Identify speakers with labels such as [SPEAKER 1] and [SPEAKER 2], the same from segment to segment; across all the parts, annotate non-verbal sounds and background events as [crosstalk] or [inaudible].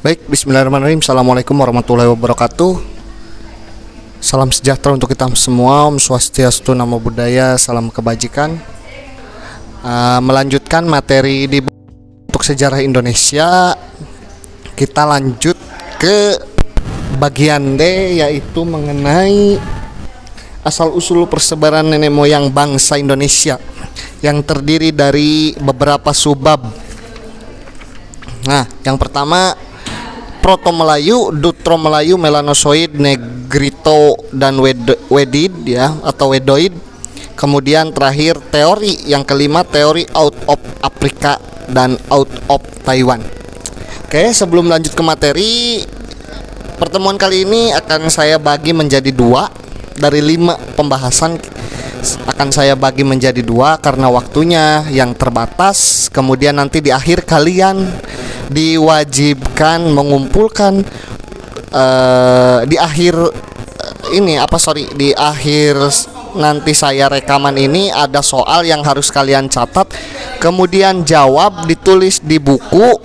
[SPEAKER 1] Baik, bismillahirrahmanirrahim. Assalamualaikum warahmatullahi wabarakatuh. Salam sejahtera untuk kita semua. Om Swastiastu, Namo Buddhaya, salam kebajikan. Uh, melanjutkan materi di untuk sejarah Indonesia, kita lanjut ke bagian D yaitu mengenai asal usul persebaran nenek moyang bangsa Indonesia yang terdiri dari beberapa subbab. Nah, yang pertama Proto Melayu, Dutro Melayu, Melanosoid, Negrito dan Wedid ya atau Wedoid. Kemudian terakhir teori yang kelima teori out of Afrika dan out of Taiwan. Oke, sebelum lanjut ke materi, pertemuan kali ini akan saya bagi menjadi dua dari lima pembahasan akan saya bagi menjadi dua karena waktunya yang terbatas. Kemudian nanti di akhir kalian diwajibkan mengumpulkan uh, di akhir uh, ini apa sorry di akhir nanti saya rekaman ini ada soal yang harus kalian catat kemudian jawab ditulis di buku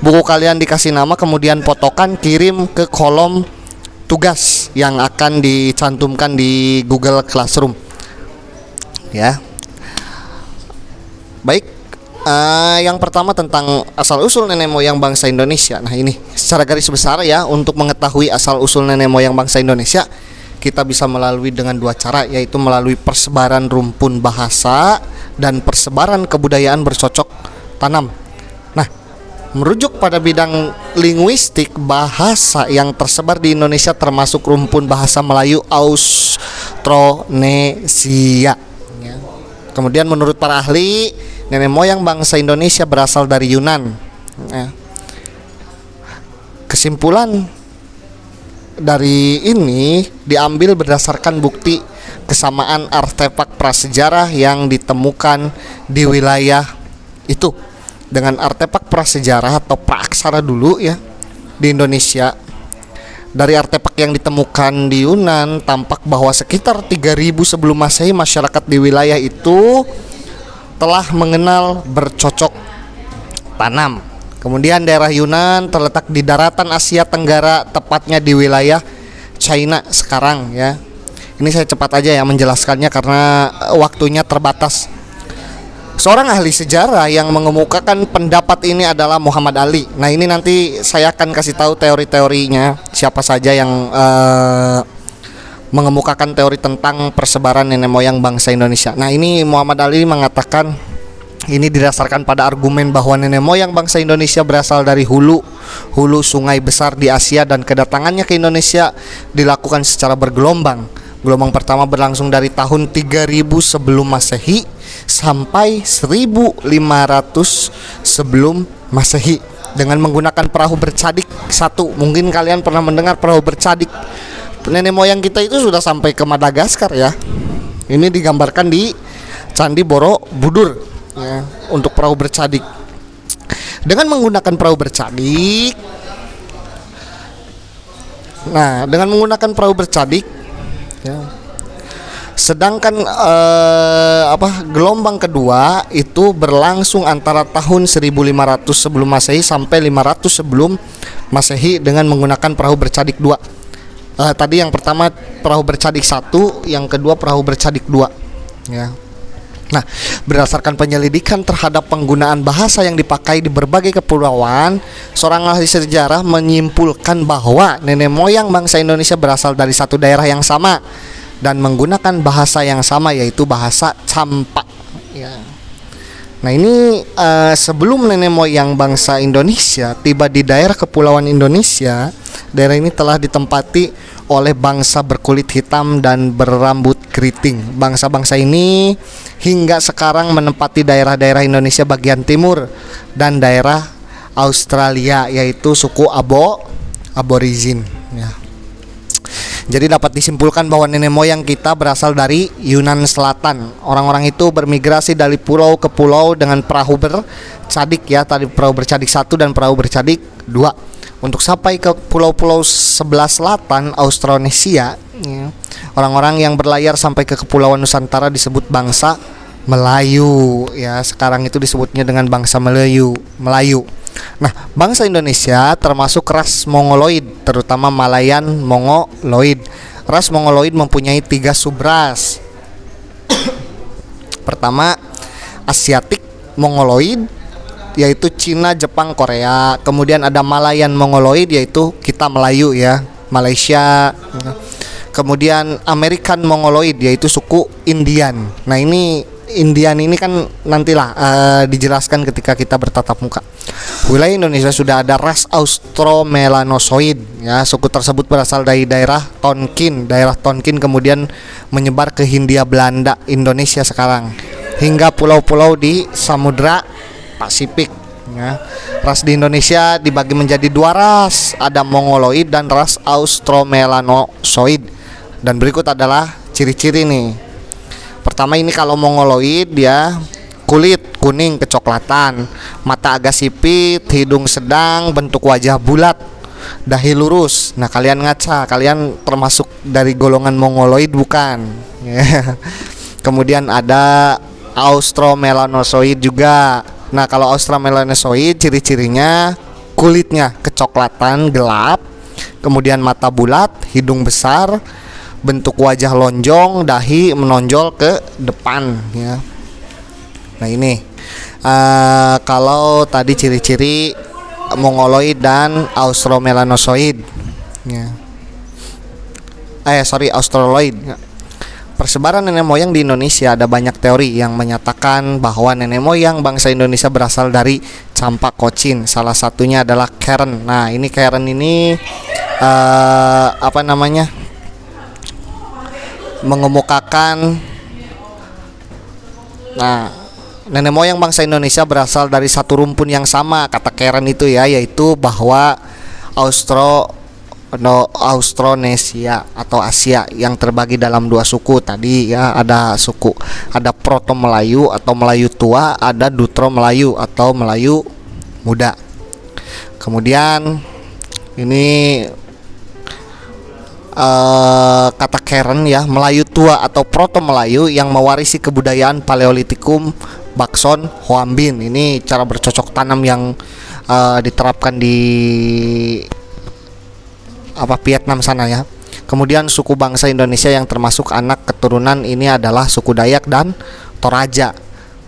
[SPEAKER 1] buku kalian dikasih nama kemudian potokan kirim ke kolom tugas yang akan dicantumkan di Google Classroom. Ya. Baik uh, yang pertama tentang asal usul nenek moyang bangsa Indonesia nah ini secara garis besar ya untuk mengetahui asal usul nenek moyang bangsa Indonesia kita bisa melalui dengan dua cara yaitu melalui persebaran rumpun bahasa dan persebaran kebudayaan bercocok tanam Merujuk pada bidang linguistik, bahasa yang tersebar di Indonesia termasuk rumpun bahasa Melayu Austronesia. Ya. Kemudian menurut para ahli, nenek moyang bangsa Indonesia berasal dari Yunan. Ya. Kesimpulan dari ini diambil berdasarkan bukti kesamaan artefak prasejarah yang ditemukan di wilayah itu dengan artefak prasejarah atau praaksara dulu ya di Indonesia. Dari artefak yang ditemukan di Yunan tampak bahwa sekitar 3000 sebelum Masehi masyarakat di wilayah itu telah mengenal bercocok tanam. Kemudian daerah Yunan terletak di daratan Asia Tenggara tepatnya di wilayah China sekarang ya. Ini saya cepat aja ya menjelaskannya karena waktunya terbatas. Seorang ahli sejarah yang mengemukakan pendapat ini adalah Muhammad Ali. Nah, ini nanti saya akan kasih tahu teori-teorinya siapa saja yang uh, mengemukakan teori tentang persebaran nenek moyang bangsa Indonesia. Nah, ini Muhammad Ali mengatakan ini didasarkan pada argumen bahwa nenek moyang bangsa Indonesia berasal dari hulu hulu sungai besar di Asia dan kedatangannya ke Indonesia dilakukan secara bergelombang. Gelombang pertama berlangsung dari tahun 3000 sebelum Masehi sampai 1500 sebelum Masehi dengan menggunakan perahu bercadik satu. Mungkin kalian pernah mendengar perahu bercadik. Nenek moyang kita itu sudah sampai ke Madagaskar ya. Ini digambarkan di Candi Borobudur ya, untuk perahu bercadik. Dengan menggunakan perahu bercadik Nah, dengan menggunakan perahu bercadik ya, Sedangkan uh, apa gelombang kedua itu berlangsung antara tahun 1500 sebelum Masehi sampai 500 sebelum Masehi dengan menggunakan perahu bercadik dua. Uh, tadi yang pertama perahu bercadik satu, yang kedua perahu bercadik dua. Ya. Nah, berdasarkan penyelidikan terhadap penggunaan bahasa yang dipakai di berbagai kepulauan, seorang ahli sejarah menyimpulkan bahwa nenek moyang bangsa Indonesia berasal dari satu daerah yang sama dan menggunakan bahasa yang sama yaitu bahasa campak ya. Nah ini uh, sebelum nenek moyang bangsa Indonesia tiba di daerah kepulauan Indonesia, daerah ini telah ditempati oleh bangsa berkulit hitam dan berambut keriting. Bangsa-bangsa ini hingga sekarang menempati daerah-daerah Indonesia bagian timur dan daerah Australia yaitu suku Abo Aborigin. Ya. Jadi dapat disimpulkan bahwa nenek moyang kita berasal dari Yunan Selatan. Orang-orang itu bermigrasi dari pulau ke pulau dengan perahu bercadik ya, tadi perahu bercadik satu dan perahu bercadik dua. Untuk sampai ke pulau-pulau sebelah selatan Austronesia, ya, orang-orang yang berlayar sampai ke kepulauan Nusantara disebut bangsa Melayu ya. Sekarang itu disebutnya dengan bangsa Melayu, Melayu. Nah, bangsa Indonesia termasuk ras Mongoloid, terutama Malayan Mongoloid. Ras Mongoloid mempunyai tiga subras. [coughs] Pertama, Asiatik Mongoloid, yaitu Cina, Jepang, Korea. Kemudian ada Malayan Mongoloid, yaitu kita Melayu ya, Malaysia. Kemudian American Mongoloid, yaitu suku Indian. Nah ini Indian ini kan nantilah uh, dijelaskan ketika kita bertatap muka. Wilayah Indonesia sudah ada ras Austromelanosoid ya. Suku tersebut berasal dari daerah Tonkin. Daerah Tonkin kemudian menyebar ke Hindia Belanda, Indonesia sekarang hingga pulau-pulau di Samudra Pasifik ya. Ras di Indonesia dibagi menjadi dua ras, ada Mongoloid dan ras Austromelanosoid. Dan berikut adalah ciri-ciri nih Pertama ini kalau mongoloid dia kulit kuning kecoklatan, mata agak sipit, hidung sedang, bentuk wajah bulat, dahi lurus. Nah, kalian ngaca, kalian termasuk dari golongan mongoloid bukan? [laughs] Kemudian ada Austromelanosoid juga. Nah, kalau Austromelanosoid ciri-cirinya kulitnya kecoklatan gelap, kemudian mata bulat, hidung besar, bentuk wajah lonjong, dahi menonjol ke depan ya. Nah ini uh, kalau tadi ciri-ciri mongoloid dan austromelanosoid ya. Eh sorry australoid. Persebaran nenek moyang di Indonesia ada banyak teori yang menyatakan bahwa nenek moyang bangsa Indonesia berasal dari campak kocin. Salah satunya adalah Karen. Nah, ini Karen ini uh, apa namanya? mengemukakan nah nenek moyang bangsa Indonesia berasal dari satu rumpun yang sama kata Karen itu ya yaitu bahwa Austro no, Austronesia atau Asia yang terbagi dalam dua suku tadi ya. Ada suku ada Proto Melayu atau Melayu tua ada Dutro Melayu atau Melayu muda. Kemudian ini uh, kata Karen ya Melayu tua atau proto Melayu yang mewarisi kebudayaan Paleolitikum Bakson Hoambin ini cara bercocok tanam yang uh, diterapkan di apa Vietnam sana ya kemudian suku bangsa Indonesia yang termasuk anak keturunan ini adalah suku Dayak dan Toraja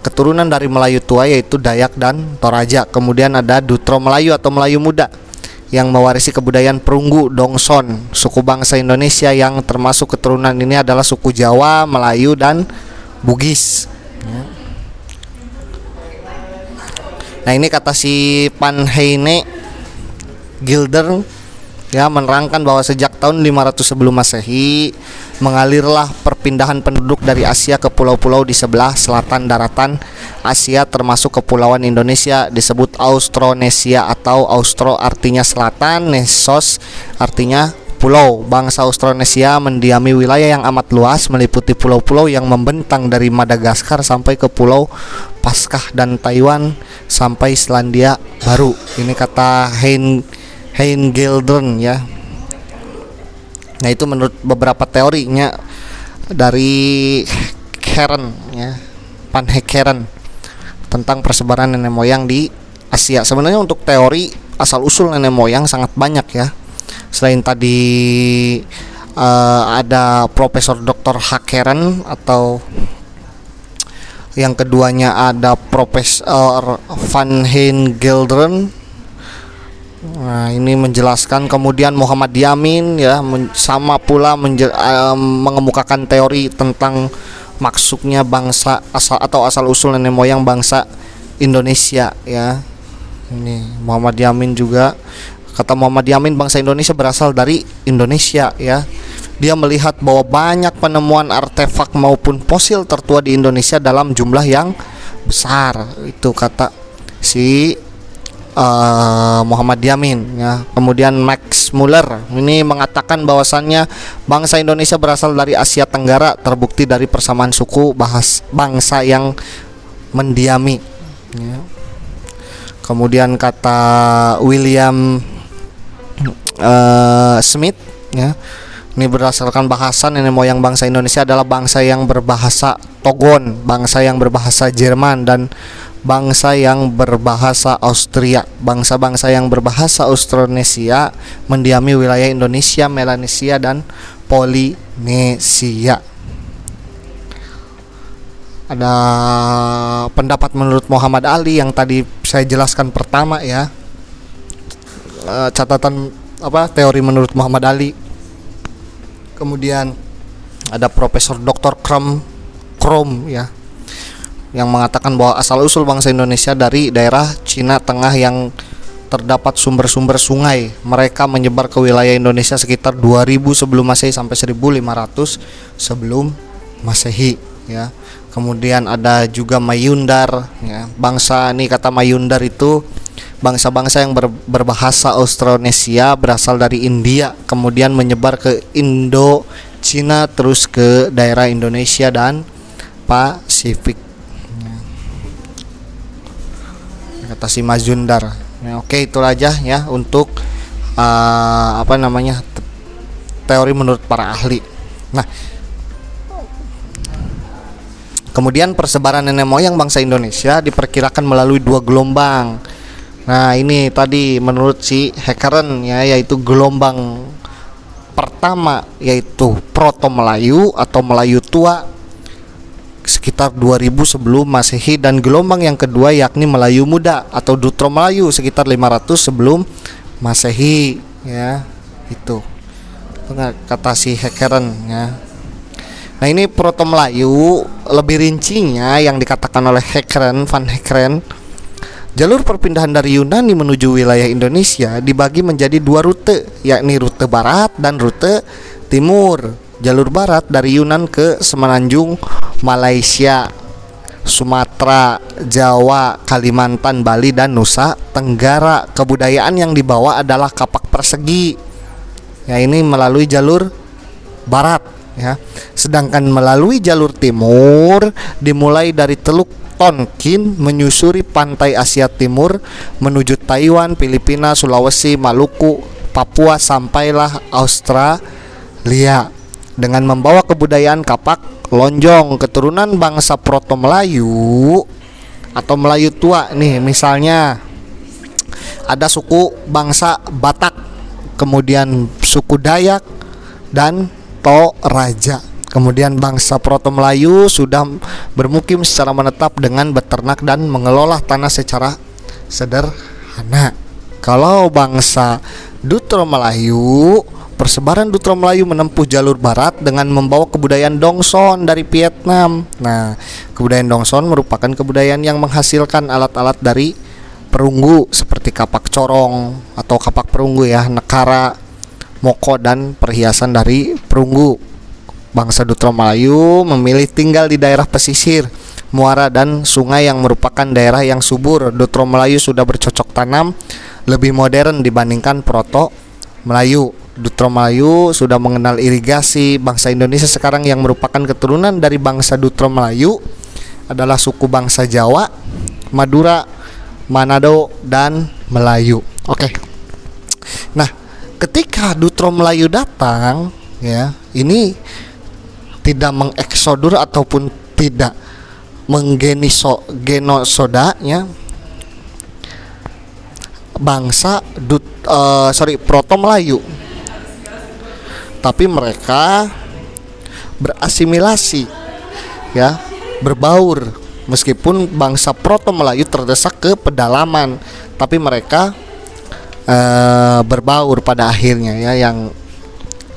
[SPEAKER 1] keturunan dari Melayu tua yaitu Dayak dan Toraja kemudian ada Dutro Melayu atau Melayu muda yang mewarisi kebudayaan perunggu Dongson. Suku bangsa Indonesia yang termasuk keturunan ini adalah suku Jawa, Melayu dan Bugis. Ya. Nah ini kata si Panheine Gilder ya menerangkan bahwa sejak tahun 500 sebelum Masehi mengalirlah perpindahan penduduk dari Asia ke pulau-pulau di sebelah selatan daratan Asia termasuk kepulauan Indonesia disebut Austronesia atau Austro artinya selatan, Nesos artinya pulau. Bangsa Austronesia mendiami wilayah yang amat luas meliputi pulau-pulau yang membentang dari Madagaskar sampai ke pulau Paskah dan Taiwan sampai Selandia Baru. Ini kata Hein Hein Gildren ya. Nah itu menurut beberapa teorinya dari Karen ya, Pan Hekeren tentang persebaran nenek moyang di Asia. Sebenarnya untuk teori asal usul nenek moyang sangat banyak ya. Selain tadi uh, ada Profesor Dr. Hakeren atau yang keduanya ada Profesor Van Hein Gildren Nah, ini menjelaskan kemudian Muhammad Yamin ya sama pula um, mengemukakan teori tentang maksudnya bangsa asal atau asal usul nenek moyang bangsa Indonesia ya. Ini Muhammad Yamin juga kata Muhammad Yamin bangsa Indonesia berasal dari Indonesia ya. Dia melihat bahwa banyak penemuan artefak maupun fosil tertua di Indonesia dalam jumlah yang besar. Itu kata si uh, Muhammad Yamin ya. Kemudian Max Muller ini mengatakan bahwasannya bangsa Indonesia berasal dari Asia Tenggara terbukti dari persamaan suku bahas bangsa yang mendiami ya. Kemudian kata William uh, Smith ya. Ini berdasarkan bahasa nenek moyang bangsa Indonesia adalah bangsa yang berbahasa Togon, bangsa yang berbahasa Jerman dan bangsa yang berbahasa Austria. Bangsa-bangsa yang berbahasa Austronesia mendiami wilayah Indonesia, Melanesia dan Polinesia. Ada pendapat menurut Muhammad Ali yang tadi saya jelaskan pertama ya. Eh, catatan apa teori menurut Muhammad Ali. Kemudian ada Profesor Dr. Krom Krom ya yang mengatakan bahwa asal usul bangsa Indonesia dari daerah Cina Tengah yang terdapat sumber-sumber sungai. Mereka menyebar ke wilayah Indonesia sekitar 2000 sebelum Masehi sampai 1500 sebelum Masehi ya. Kemudian ada juga Mayundar ya. Bangsa ini kata Mayundar itu bangsa-bangsa yang ber, berbahasa Austronesia berasal dari India kemudian menyebar ke Indo, Cina terus ke daerah Indonesia dan Pasifik kata si Mazundar ya, oke itu aja ya untuk uh, apa namanya teori menurut para ahli. Nah. Kemudian persebaran nenek moyang bangsa Indonesia diperkirakan melalui dua gelombang. Nah ini tadi menurut si Hekeren ya yaitu gelombang pertama yaitu Proto Melayu atau Melayu tua sekitar 2000 sebelum Masehi dan gelombang yang kedua yakni Melayu Muda atau Dutro Melayu sekitar 500 sebelum Masehi ya itu. Kata si Hekeren ya. Nah ini Proto Melayu lebih rincinya yang dikatakan oleh Hekeren Van Hekeren Jalur perpindahan dari Yunani menuju wilayah Indonesia dibagi menjadi dua rute yakni rute barat dan rute timur. Jalur barat dari Yunan ke Semenanjung Malaysia, Sumatera, Jawa, Kalimantan, Bali dan Nusa Tenggara. Kebudayaan yang dibawa adalah kapak persegi. Ya ini melalui jalur barat ya. Sedangkan melalui jalur timur dimulai dari Teluk Tonkin menyusuri pantai Asia Timur menuju Taiwan, Filipina, Sulawesi, Maluku, Papua sampailah Australia dengan membawa kebudayaan kapak lonjong. Keturunan bangsa Proto Melayu atau Melayu tua nih misalnya ada suku bangsa Batak kemudian suku Dayak dan Toraja kemudian bangsa Proto Melayu sudah bermukim secara menetap dengan beternak dan mengelola tanah secara sederhana. Kalau bangsa Dutro Melayu Persebaran Dutra Melayu menempuh jalur barat dengan membawa kebudayaan Dongson dari Vietnam. Nah, kebudayaan Dongson merupakan kebudayaan yang menghasilkan alat-alat dari perunggu seperti kapak corong atau kapak perunggu ya, nekara, moko dan perhiasan dari perunggu. Bangsa Dutra Melayu memilih tinggal di daerah pesisir, muara dan sungai yang merupakan daerah yang subur. Dutra Melayu sudah bercocok tanam lebih modern dibandingkan Proto Melayu. Dutro Melayu sudah mengenal irigasi bangsa Indonesia sekarang yang merupakan keturunan dari bangsa Dutro Melayu adalah suku bangsa Jawa, Madura, Manado dan Melayu. Oke. Nah, ketika Dutro Melayu datang ya, ini tidak mengeksodur ataupun tidak menggeniso genosoda ya bangsa Dut, uh, sorry Proto Melayu tapi mereka berasimilasi ya berbaur. Meskipun bangsa Proto Melayu terdesak ke pedalaman tapi mereka e, berbaur pada akhirnya ya yang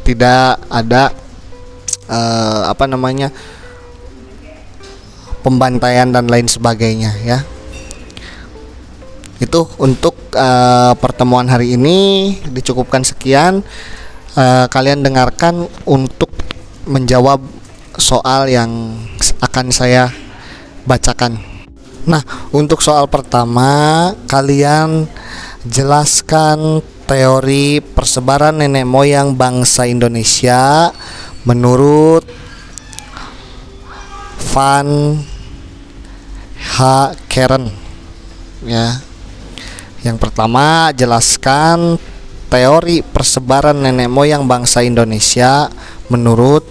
[SPEAKER 1] tidak ada e, apa namanya pembantaian dan lain sebagainya ya. Itu untuk e, pertemuan hari ini. Dicukupkan sekian uh, kalian dengarkan untuk menjawab soal yang akan saya bacakan. Nah, untuk soal pertama, kalian jelaskan teori persebaran nenek moyang bangsa Indonesia menurut Van H. Keren ya. Yang pertama, jelaskan teori persebaran nenek moyang bangsa Indonesia menurut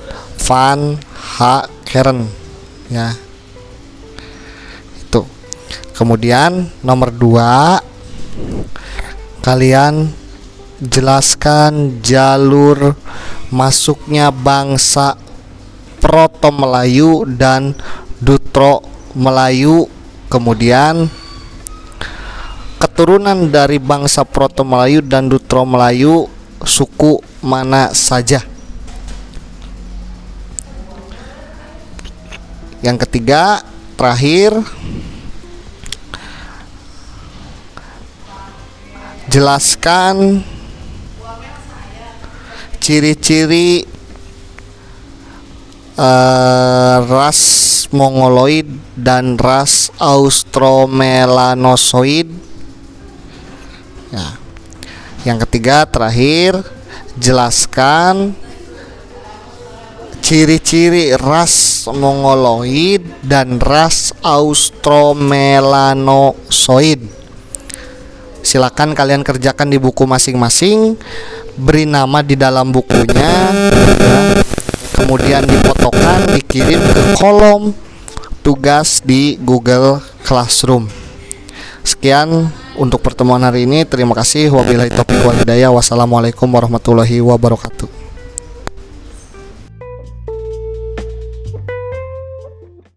[SPEAKER 1] Van H. Keren ya. Itu. Kemudian nomor dua kalian jelaskan jalur masuknya bangsa Proto Melayu dan Dutro Melayu. Kemudian keturunan dari bangsa Proto Melayu dan Dutro Melayu suku mana saja? Yang ketiga terakhir jelaskan ciri-ciri uh, ras mongoloid dan ras austromelanosoid yang ketiga terakhir jelaskan ciri-ciri ras mongoloid dan ras austromelanosoid silakan kalian kerjakan di buku masing-masing beri nama di dalam bukunya ya. kemudian dipotokan dikirim ke kolom tugas di Google Classroom sekian untuk pertemuan hari ini. Terima kasih. Wabillahi taufiq walhidayah wassalamualaikum warahmatullahi wabarakatuh